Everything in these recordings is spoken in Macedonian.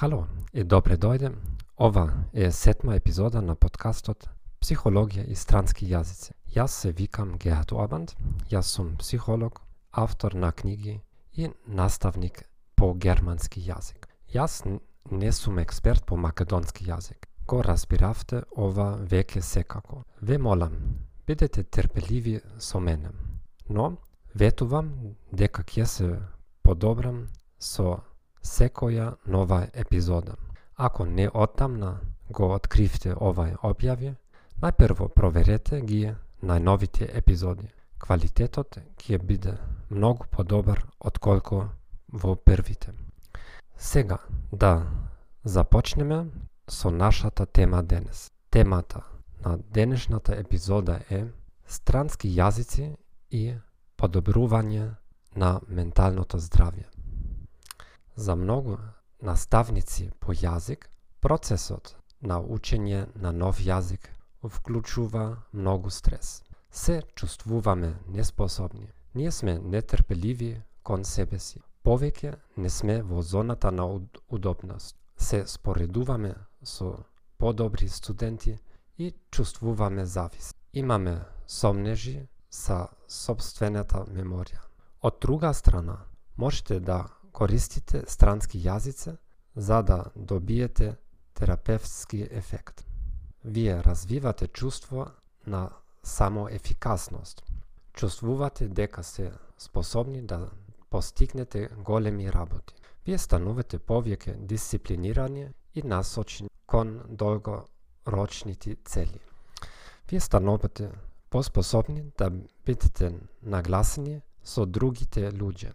Хало и добре дојде. Ова е сетма епизода на подкастот Психологија и странски јазици. Јас се викам Геат Обанд, јас сум психолог, автор на книги и наставник по германски јазик. Јас не сум експерт по македонски јазик. Го разбиравте ова веќе секако. Ве молам, бидете терпеливи со мене. Но, ветувам дека ќе се подобрам со секоја нова епизода. Ако не оттамна го откривте овај објави, најпрво проверете ги најновите епизоди. Квалитетот ќе биде многу подобар отколку во првите. Сега да започнеме со нашата тема денес. Темата на денешната епизода е странски јазици и подобрување на менталното здравје. За многу наставници по јазик, процесот на учење на нов јазик вклучува многу стрес. Се чувствуваме неспособни. Ние сме нетрпеливи кон себе си. Повеќе не сме во зоната на удобност. Се споредуваме со подобри студенти и чувствуваме завис. Имаме сомнежи са собствената меморија. Од друга страна, можете да користите странски јазици за да добиете терапевтски ефект. Вие развивате чувство на самоефикасност. Чувствувате дека се способни да постигнете големи работи. Вие станувате повеќе дисциплинирани и насочени кон долгорочните цели. Вие станувате поспособни да бидете нагласени со другите луѓе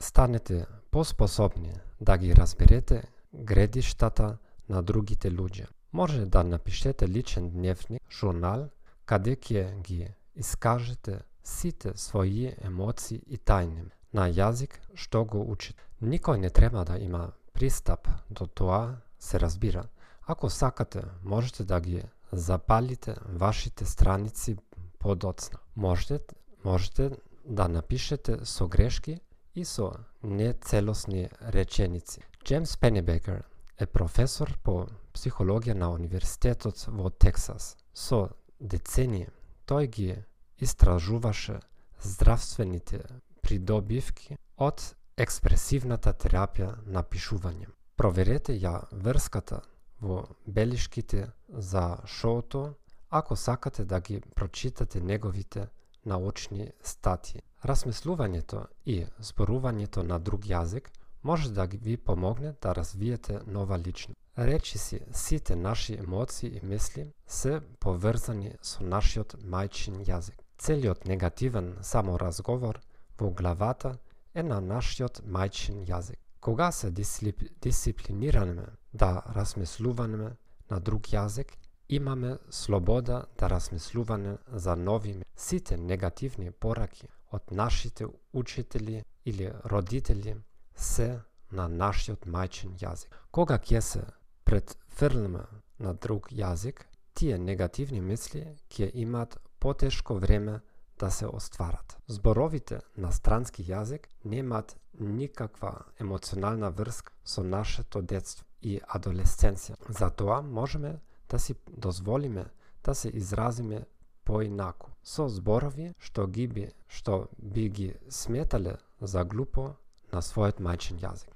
станете поспособни да ги разберете гредиштата на другите луѓе. Може да напишете личен дневник, журнал, каде ќе ги искажете сите своји емоции и тајни на јазик што го учите. Никој не треба да има пристап до тоа, се разбира. Ако сакате, можете да ги запалите вашите страници подоцна. Можете, можете да напишете со грешки и со нецелосни реченици. Джеймс Пенебекер е професор по психологија на Универзитетот во Тексас. Со децении тој ги истражуваше здравствените придобивки од експресивната терапија на пишување. Проверете ја врската во белишките за шоуто ако сакате да ги прочитате неговите научни статии. Размислувањето и зборувањето на друг јазик може да ви помогне да развиете нова личност. Речи си, сите наши емоции и мисли се поврзани со нашиот мајчин јазик. Целиот негативен саморазговор во главата е на нашиот мајчин јазик. Кога се дисциплинираме да размислуваме на друг јазик, имаме слобода да размислуваме за нови сите негативни пораки од нашите учители или родители се на нашиот мајчин јазик. Кога ќе се предфрлиме на друг јазик, тие негативни мисли ќе имаат потешко време да се остварат. Зборовите на странски јазик немаат никаква емоционална врска со нашето детство и адолесценција. Затоа можеме да си дозволиме да се изразиме поинаку, со зборови што ги би, што би ги сметале за глупо на својот мајчин јазик.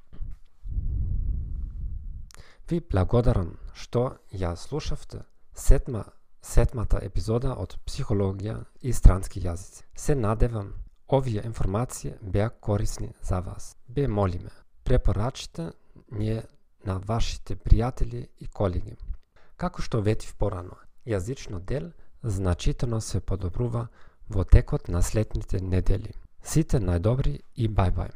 Ви благодарам што ја слушавте седма, седмата епизода од Психологија и странски јазици. Се надевам овие информации беа корисни за вас. Бе молиме, препорачите ние на вашите пријатели и колеги. Како што ветив порано, јазично дел значително се подобрува во текот на следните недели. Сите најдобри и бај-бај.